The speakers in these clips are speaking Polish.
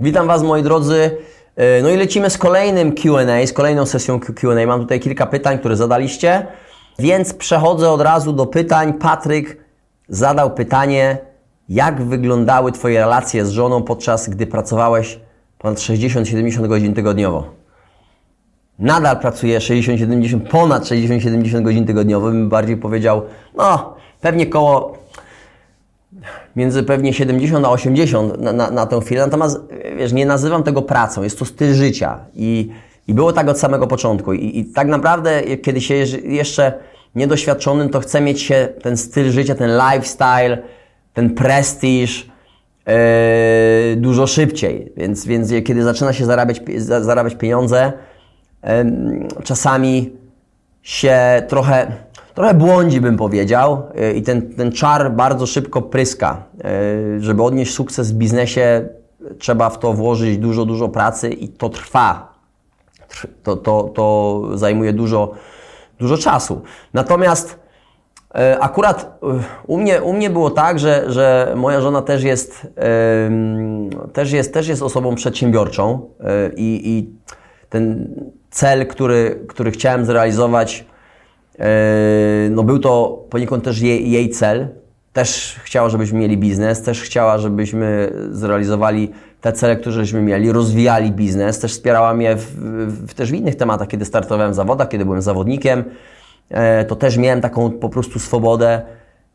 Witam Was moi drodzy. E, no i lecimy z kolejnym Q&A, z kolejną sesją Q&A. Mam tutaj kilka pytań, które zadaliście, więc przechodzę od razu do pytań. Patryk zadał pytanie, jak wyglądały Twoje relacje z żoną podczas gdy pracowałeś ponad 60-70 godzin tygodniowo? Nadal pracuję 60-70, ponad 60-70 godzin tygodniowo, bym bardziej powiedział, no pewnie koło między pewnie 70 a 80 na, na, na tę chwilę. Natomiast wiesz, nie nazywam tego pracą, jest to styl życia i, i było tak od samego początku. I, I tak naprawdę, kiedy się jeszcze niedoświadczonym, to chce mieć się ten styl życia, ten lifestyle, ten prestiż yy, dużo szybciej. Więc, więc kiedy zaczyna się zarabiać, zarabiać pieniądze, yy, czasami się trochę trochę błądzi, bym powiedział, y, i ten, ten czar bardzo szybko pryska. Y, żeby odnieść sukces w biznesie, trzeba w to włożyć dużo, dużo pracy i to trwa. To, to, to zajmuje dużo, dużo czasu. Natomiast y, akurat u mnie, u mnie było tak, że, że moja żona też jest, też jest, też jest osobą przedsiębiorczą i, i ten cel, który, który chciałem zrealizować, no był to poniekąd też jej, jej cel. Też chciała, żebyśmy mieli biznes, też chciała, żebyśmy zrealizowali te cele, które żeśmy mieli, rozwijali biznes, też wspierała mnie w, w, też w innych tematach, kiedy startowałem w zawodach, kiedy byłem zawodnikiem, yy, to też miałem taką po prostu swobodę,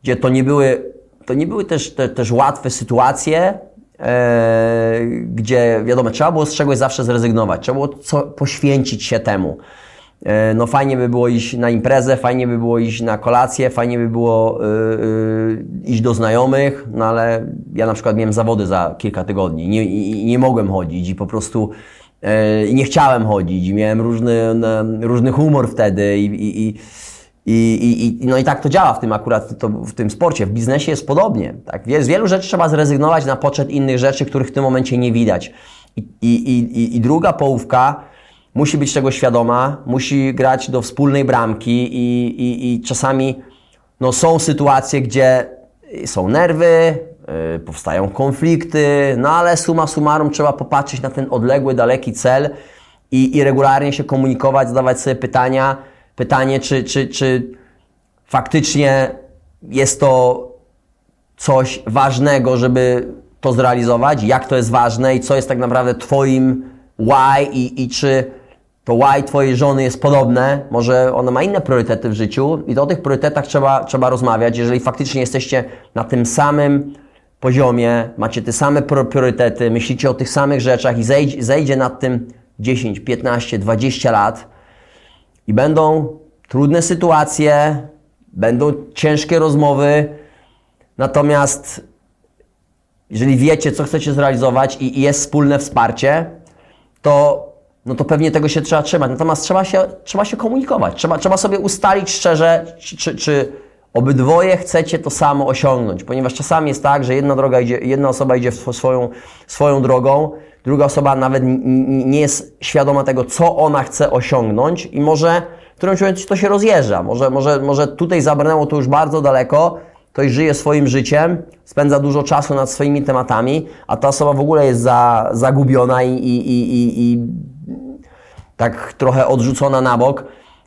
gdzie to nie były, to nie były też, te, też łatwe sytuacje, yy, gdzie wiadomo, trzeba było z czegoś zawsze zrezygnować, trzeba było co, poświęcić się temu. E, no fajnie by było iść na imprezę, fajnie by było iść na kolację, fajnie by było yy, iść do znajomych, no ale ja na przykład miałem zawody za kilka tygodni, nie, i, nie mogłem chodzić i po prostu yy, nie chciałem chodzić, i miałem różny, różny humor wtedy i, i, i i, i, no i tak to działa w tym akurat, to, w tym sporcie. W biznesie jest podobnie. Tak? Z wielu rzeczy trzeba zrezygnować na poczet innych rzeczy, których w tym momencie nie widać. I, i, i, i druga połówka musi być tego świadoma, musi grać do wspólnej bramki i, i, i czasami no, są sytuacje, gdzie są nerwy, yy, powstają konflikty, no ale suma summarum trzeba popatrzeć na ten odległy, daleki cel i, i regularnie się komunikować, zadawać sobie pytania. Pytanie, czy, czy, czy faktycznie jest to coś ważnego, żeby to zrealizować, jak to jest ważne i co jest tak naprawdę Twoim why i, i czy to why Twojej żony jest podobne, może ona ma inne priorytety w życiu i o tych priorytetach trzeba, trzeba rozmawiać. Jeżeli faktycznie jesteście na tym samym poziomie, macie te same priorytety, myślicie o tych samych rzeczach i zejdzie, zejdzie nad tym 10, 15, 20 lat i będą trudne sytuacje, będą ciężkie rozmowy, natomiast jeżeli wiecie, co chcecie zrealizować i jest wspólne wsparcie, to no to pewnie tego się trzeba trzymać. Natomiast trzeba się, trzeba się komunikować. Trzeba, trzeba sobie ustalić szczerze, czy, czy, czy obydwoje chcecie to samo osiągnąć. Ponieważ czasami jest tak, że jedna, droga idzie, jedna osoba idzie swoją, swoją drogą, druga osoba nawet nie jest świadoma tego, co ona chce osiągnąć i może w którymś momencie to się rozjeżdża. Może, może, może tutaj zabrnęło to już bardzo daleko, ktoś żyje swoim życiem, spędza dużo czasu nad swoimi tematami, a ta osoba w ogóle jest za, zagubiona i, i, i, i tak trochę odrzucona na bok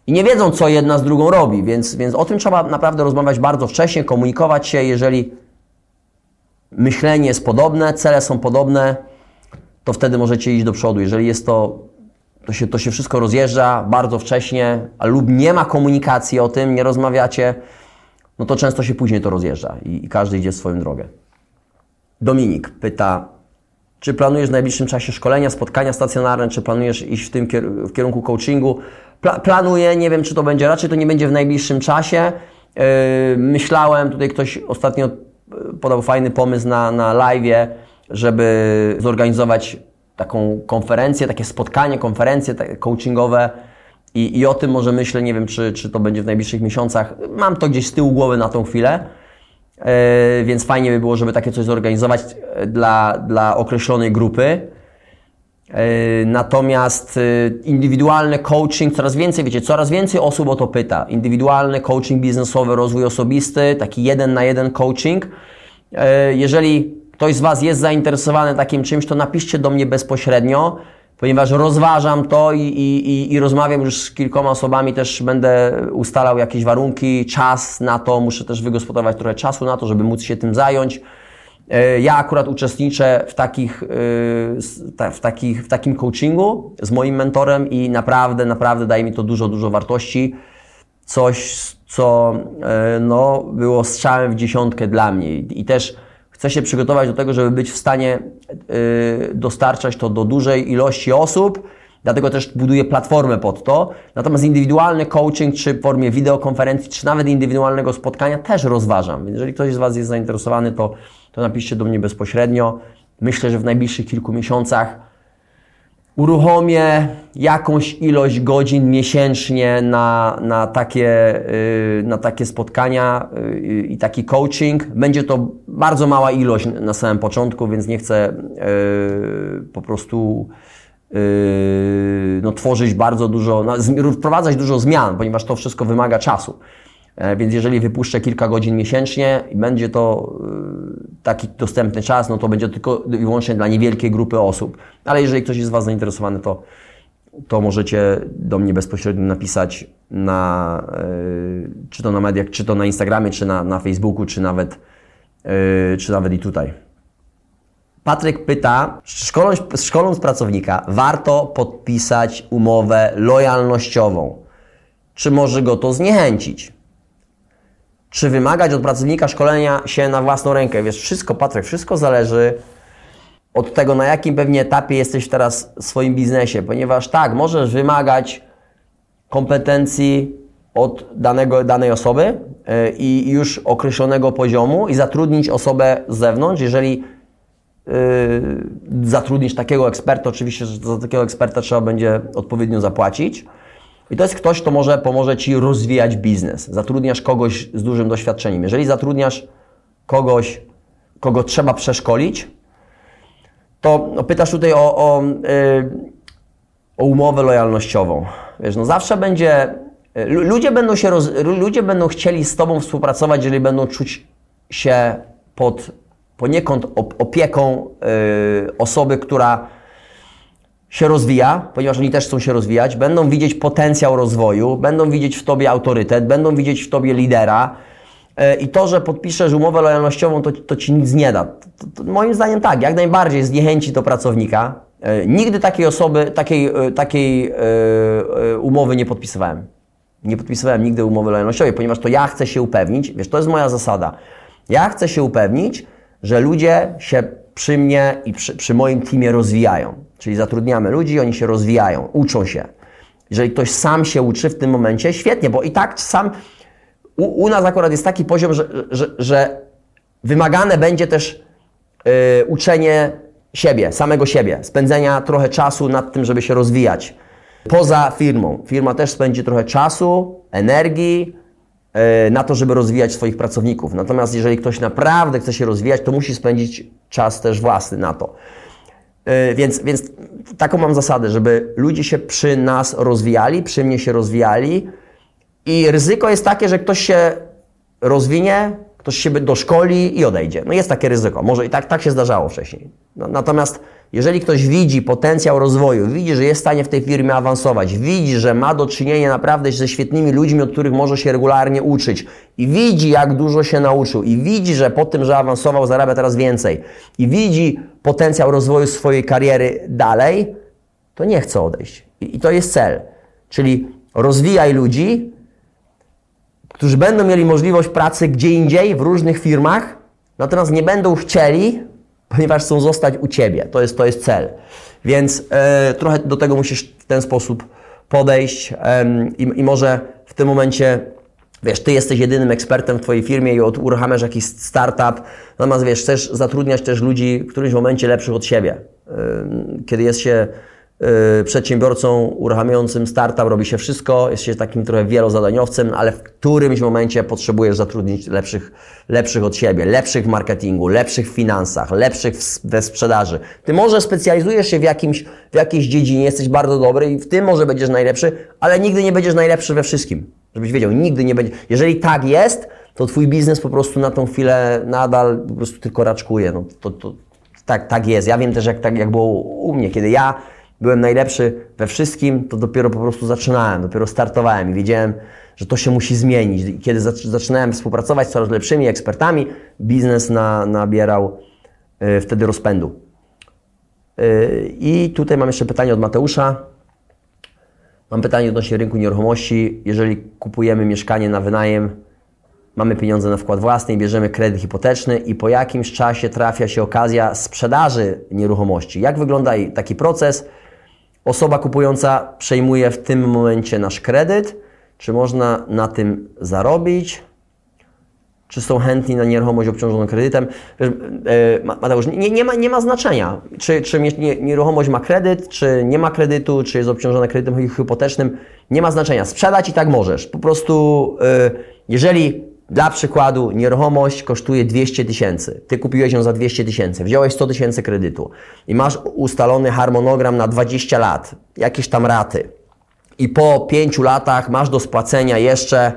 i nie wiedzą, co jedna z drugą robi, więc, więc o tym trzeba naprawdę rozmawiać bardzo wcześnie, komunikować się, jeżeli myślenie jest podobne, cele są podobne, to wtedy możecie iść do przodu. Jeżeli jest to, to się, to się wszystko rozjeżdża bardzo wcześnie, lub nie ma komunikacji o tym, nie rozmawiacie, no to często się później to rozjeżdża i, i każdy idzie swoją drogę. Dominik pyta, czy planujesz w najbliższym czasie szkolenia, spotkania stacjonarne, czy planujesz iść w tym w kierunku coachingu? Pla planuję, nie wiem czy to będzie, raczej to nie będzie w najbliższym czasie. Yy, myślałem, tutaj ktoś ostatnio podał fajny pomysł na, na live, żeby zorganizować taką konferencję, takie spotkanie, konferencje coachingowe i, i o tym może myślę, nie wiem czy, czy to będzie w najbliższych miesiącach. Mam to gdzieś z tyłu głowy na tą chwilę. E, więc fajnie by było, żeby takie coś zorganizować e, dla, dla określonej grupy. E, natomiast indywidualny coaching, coraz więcej, wiecie, coraz więcej osób o to pyta. Indywidualny coaching biznesowy, rozwój osobisty, taki jeden na jeden coaching. Jeżeli ktoś z Was jest zainteresowany takim czymś, to napiszcie do mnie bezpośrednio, ponieważ rozważam to i, i, i rozmawiam już z kilkoma osobami, też będę ustalał jakieś warunki, czas na to, muszę też wygospodarować trochę czasu na to, żeby móc się tym zająć. E, ja akurat uczestniczę w, takich, e, w, takich, w takim coachingu z moim mentorem i naprawdę, naprawdę daje mi to dużo, dużo wartości. Coś, co e, no, było strzałem w dziesiątkę dla mnie. I też chcę się przygotować do tego, żeby być w stanie dostarczać to do dużej ilości osób. Dlatego też buduję platformę pod to. Natomiast indywidualny coaching, czy w formie wideokonferencji, czy nawet indywidualnego spotkania też rozważam. Jeżeli ktoś z Was jest zainteresowany, to to napiszcie do mnie bezpośrednio. Myślę, że w najbliższych kilku miesiącach uruchomię jakąś ilość godzin miesięcznie na, na, takie, y, na takie spotkania y, i taki coaching. Będzie to bardzo mała ilość na samym początku, więc nie chcę y, po prostu no, tworzyć bardzo dużo, no, wprowadzać dużo zmian, ponieważ to wszystko wymaga czasu. E, więc jeżeli wypuszczę kilka godzin miesięcznie i będzie to e, taki dostępny czas, no to będzie tylko i wyłącznie dla niewielkiej grupy osób. Ale jeżeli ktoś jest z Was zainteresowany, to, to możecie do mnie bezpośrednio napisać na, e, czy to na mediach, czy to na Instagramie, czy na, na Facebooku, czy nawet, czy nawet i tutaj. Patryk pyta, szkoląc, szkoląc pracownika, warto podpisać umowę lojalnościową. Czy może go to zniechęcić? Czy wymagać od pracownika szkolenia się na własną rękę. Wiesz, wszystko, Patryk, wszystko zależy od tego, na jakim pewnie etapie jesteś teraz w swoim biznesie, ponieważ tak, możesz wymagać kompetencji od danego, danej osoby yy, i już określonego poziomu i zatrudnić osobę z zewnątrz, jeżeli yy, zatrudnisz takiego eksperta, oczywiście, że za takiego eksperta trzeba będzie odpowiednio zapłacić. I to jest ktoś, kto może pomoże Ci rozwijać biznes. Zatrudniasz kogoś z dużym doświadczeniem. Jeżeli zatrudniasz kogoś, kogo trzeba przeszkolić, to no, pytasz tutaj o, o, yy, o umowę lojalnościową. Wiesz, no zawsze będzie, yy, ludzie będą się, roz, ludzie będą chcieli z Tobą współpracować, jeżeli będą czuć się pod poniekąd opieką yy, osoby, która się rozwija, ponieważ oni też chcą się rozwijać, będą widzieć potencjał rozwoju, będą widzieć w Tobie autorytet, będą widzieć w Tobie lidera e, i to, że podpiszesz umowę lojalnościową, to, to Ci nic nie da. To, to, moim zdaniem tak, jak najbardziej zniechęci to pracownika. E, nigdy takiej osoby, takiej, e, takiej umowy nie podpisywałem. Nie podpisywałem nigdy umowy lojalnościowej, ponieważ to ja chcę się upewnić, wiesz, to jest moja zasada. Ja chcę się upewnić, że ludzie się przy mnie i przy, przy moim teamie rozwijają. Czyli zatrudniamy ludzi, oni się rozwijają, uczą się. Jeżeli ktoś sam się uczy w tym momencie, świetnie, bo i tak sam u, u nas akurat jest taki poziom, że, że, że wymagane będzie też yy, uczenie siebie, samego siebie, spędzenia trochę czasu nad tym, żeby się rozwijać. Poza firmą. Firma też spędzi trochę czasu, energii yy, na to, żeby rozwijać swoich pracowników. Natomiast jeżeli ktoś naprawdę chce się rozwijać, to musi spędzić czas też własny na to. E, więc, więc taką mam zasadę, żeby ludzie się przy nas rozwijali, przy mnie się rozwijali i ryzyko jest takie, że ktoś się rozwinie, ktoś się doszkoli i odejdzie. No jest takie ryzyko. Może i tak, tak się zdarzało wcześniej. No, natomiast jeżeli ktoś widzi potencjał rozwoju, widzi, że jest w stanie w tej firmie awansować, widzi, że ma do czynienia naprawdę ze świetnymi ludźmi, od których może się regularnie uczyć i widzi, jak dużo się nauczył i widzi, że po tym, że awansował, zarabia teraz więcej i widzi potencjał rozwoju swojej kariery dalej, to nie chce odejść. I, to jest cel. Czyli rozwijaj ludzi, którzy będą mieli możliwość pracy gdzie indziej, w różnych firmach, natomiast nie będą chcieli ponieważ chcą zostać u Ciebie. To jest, to jest cel. Więc e, trochę do tego musisz w ten sposób podejść i, i może w tym momencie Wiesz, ty jesteś jedynym ekspertem w twojej firmie i uruchamiasz jakiś startup, natomiast wiesz, chcesz zatrudniać też ludzi w którymś momencie lepszych od siebie. Kiedy jest się przedsiębiorcą uruchamiającym startup, robi się wszystko, jest się takim trochę wielozadaniowcem, ale w którymś momencie potrzebujesz zatrudnić lepszych, lepszych od siebie, lepszych w marketingu, lepszych w finansach, lepszych we sprzedaży. Ty może specjalizujesz się w, jakimś, w jakiejś dziedzinie, jesteś bardzo dobry i w tym może będziesz najlepszy, ale nigdy nie będziesz najlepszy we wszystkim. Żebyś wiedział, nigdy nie będzie. Jeżeli tak jest, to Twój biznes po prostu na tą chwilę nadal po prostu tylko raczkuje. No, to, to, tak, tak jest. Ja wiem też, jak, tak, jak było u mnie, kiedy ja byłem najlepszy we wszystkim, to dopiero po prostu zaczynałem, dopiero startowałem i wiedziałem, że to się musi zmienić. Kiedy zaczynałem współpracować z coraz lepszymi ekspertami, biznes na, nabierał y, wtedy rozpędu. Y, I tutaj mam jeszcze pytanie od Mateusza. Mam pytanie odnośnie rynku nieruchomości. Jeżeli kupujemy mieszkanie na wynajem, mamy pieniądze na wkład własny, bierzemy kredyt hipoteczny i po jakimś czasie trafia się okazja sprzedaży nieruchomości. Jak wygląda taki proces? Osoba kupująca przejmuje w tym momencie nasz kredyt. Czy można na tym zarobić? Czy są chętni na nieruchomość obciążoną kredytem? E, Mateusz, nie, nie, ma, nie ma znaczenia, czy, czy nieruchomość ma kredyt, czy nie ma kredytu, czy jest obciążona kredytem hipotecznym. Nie ma znaczenia. Sprzedać i tak możesz. Po prostu, e, jeżeli dla przykładu, nieruchomość kosztuje 200 tysięcy. Ty kupiłeś ją za 200 tysięcy, wziąłeś 100 tysięcy kredytu i masz ustalony harmonogram na 20 lat, jakieś tam raty. I po 5 latach masz do spłacenia jeszcze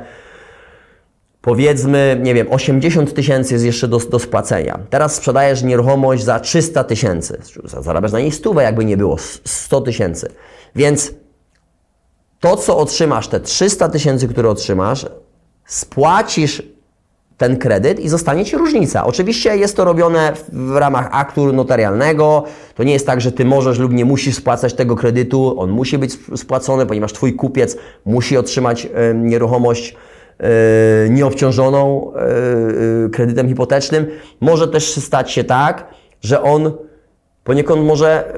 powiedzmy, nie wiem, 80 tysięcy jest jeszcze do, do spłacenia. Teraz sprzedajesz nieruchomość za 300 tysięcy. Zarabiasz na niej stówę, jakby nie było, 100 tysięcy. Więc to, co otrzymasz, te 300 tysięcy, które otrzymasz, spłacisz ten kredyt i zostanie Ci różnica. Oczywiście jest to robione w ramach aktu notarialnego. To nie jest tak, że Ty możesz lub nie musisz spłacać tego kredytu. On musi być spłacony, ponieważ Twój kupiec musi otrzymać y, nieruchomość y, nieobciążoną y, kredytem hipotecznym. Może też stać się tak, że on poniekąd może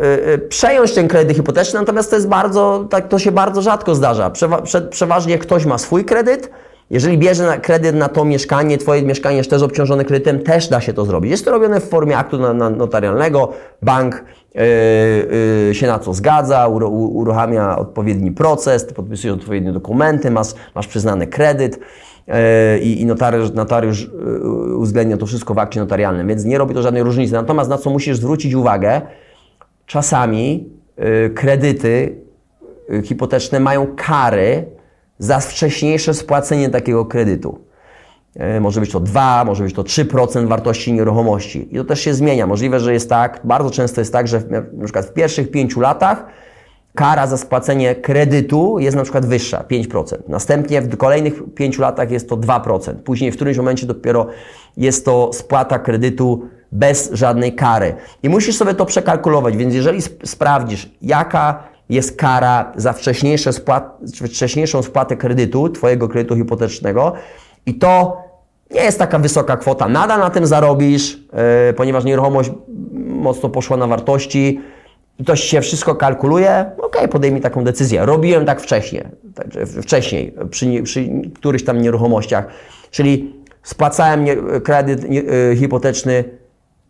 przejąć ten kredyt hipoteczny, natomiast to jest bardzo, tak, to się bardzo rzadko zdarza. Przewa przeważnie ktoś ma swój kredyt, jeżeli bierze na kredyt na to mieszkanie, Twoje mieszkanie jest też obciążone kredytem, też da się to zrobić. Jest to robione w formie aktu notarialnego, bank yy, yy, się na to zgadza, uruchamia odpowiedni proces, ty podpisujesz odpowiednie dokumenty, masz, masz przyznany kredyt yy, i notariusz, notariusz uwzględnia to wszystko w akcie notarialnym, więc nie robi to żadnej różnicy. Natomiast na co musisz zwrócić uwagę, czasami kredyty hipoteczne mają kary, za wcześniejsze spłacenie takiego kredytu. E, może być to 2, może być to 3% wartości nieruchomości. I to też się zmienia. Możliwe, że jest tak, bardzo często jest tak, że na przykład w pierwszych 5 latach kara za spłacenie kredytu jest na przykład wyższa, 5%. Następnie w kolejnych 5 latach jest to 2%. Później w którymś momencie dopiero jest to spłata kredytu bez żadnej kary. I musisz sobie to przekalkulować, więc jeżeli sprawdzisz, jaka jest kara za wcześniejsze spłat, wcześniejszą spłatę kredytu, Twojego kredytu hipotecznego i to nie jest taka wysoka kwota. Nadal na tym zarobisz, yy, ponieważ nieruchomość mocno poszła na wartości i to się wszystko kalkuluje. Ok, podejmij taką decyzję. Robiłem tak wcześniej, tak, wcześniej przy, przy którychś tam nieruchomościach, czyli spłacałem kredyt yy, hipoteczny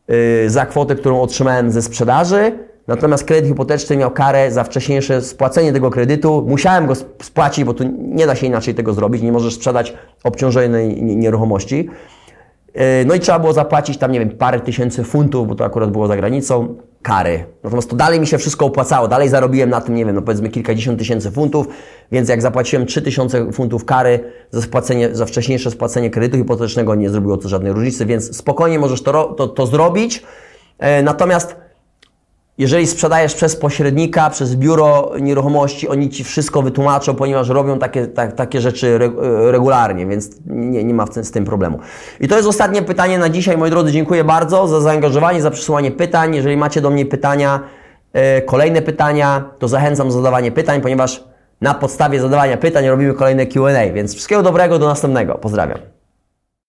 yy, za kwotę, którą otrzymałem ze sprzedaży, Natomiast kredyt hipoteczny miał karę za wcześniejsze spłacenie tego kredytu. Musiałem go spłacić, bo tu nie da się inaczej tego zrobić. Nie możesz sprzedać obciążonej nieruchomości. E, no i trzeba było zapłacić tam, nie wiem, parę tysięcy funtów, bo to akurat było za granicą, kary. Natomiast to dalej mi się wszystko opłacało. Dalej zarobiłem na tym, nie wiem, no powiedzmy kilkadziesiąt tysięcy funtów, więc jak zapłaciłem 3000 funtów kary za, spłacenie, za wcześniejsze spłacenie kredytu hipotecznego, nie zrobiło to żadnej różnicy, więc spokojnie możesz to, to, to zrobić. E, natomiast jeżeli sprzedajesz przez pośrednika, przez biuro nieruchomości, oni ci wszystko wytłumaczą, ponieważ robią takie, tak, takie rzeczy regularnie, więc nie, nie ma z tym problemu. I to jest ostatnie pytanie na dzisiaj, moi drodzy. Dziękuję bardzo za zaangażowanie, za przysłanie pytań. Jeżeli macie do mnie pytania, e, kolejne pytania, to zachęcam do zadawania pytań, ponieważ na podstawie zadawania pytań robimy kolejne QA. Więc wszystkiego dobrego, do następnego. Pozdrawiam.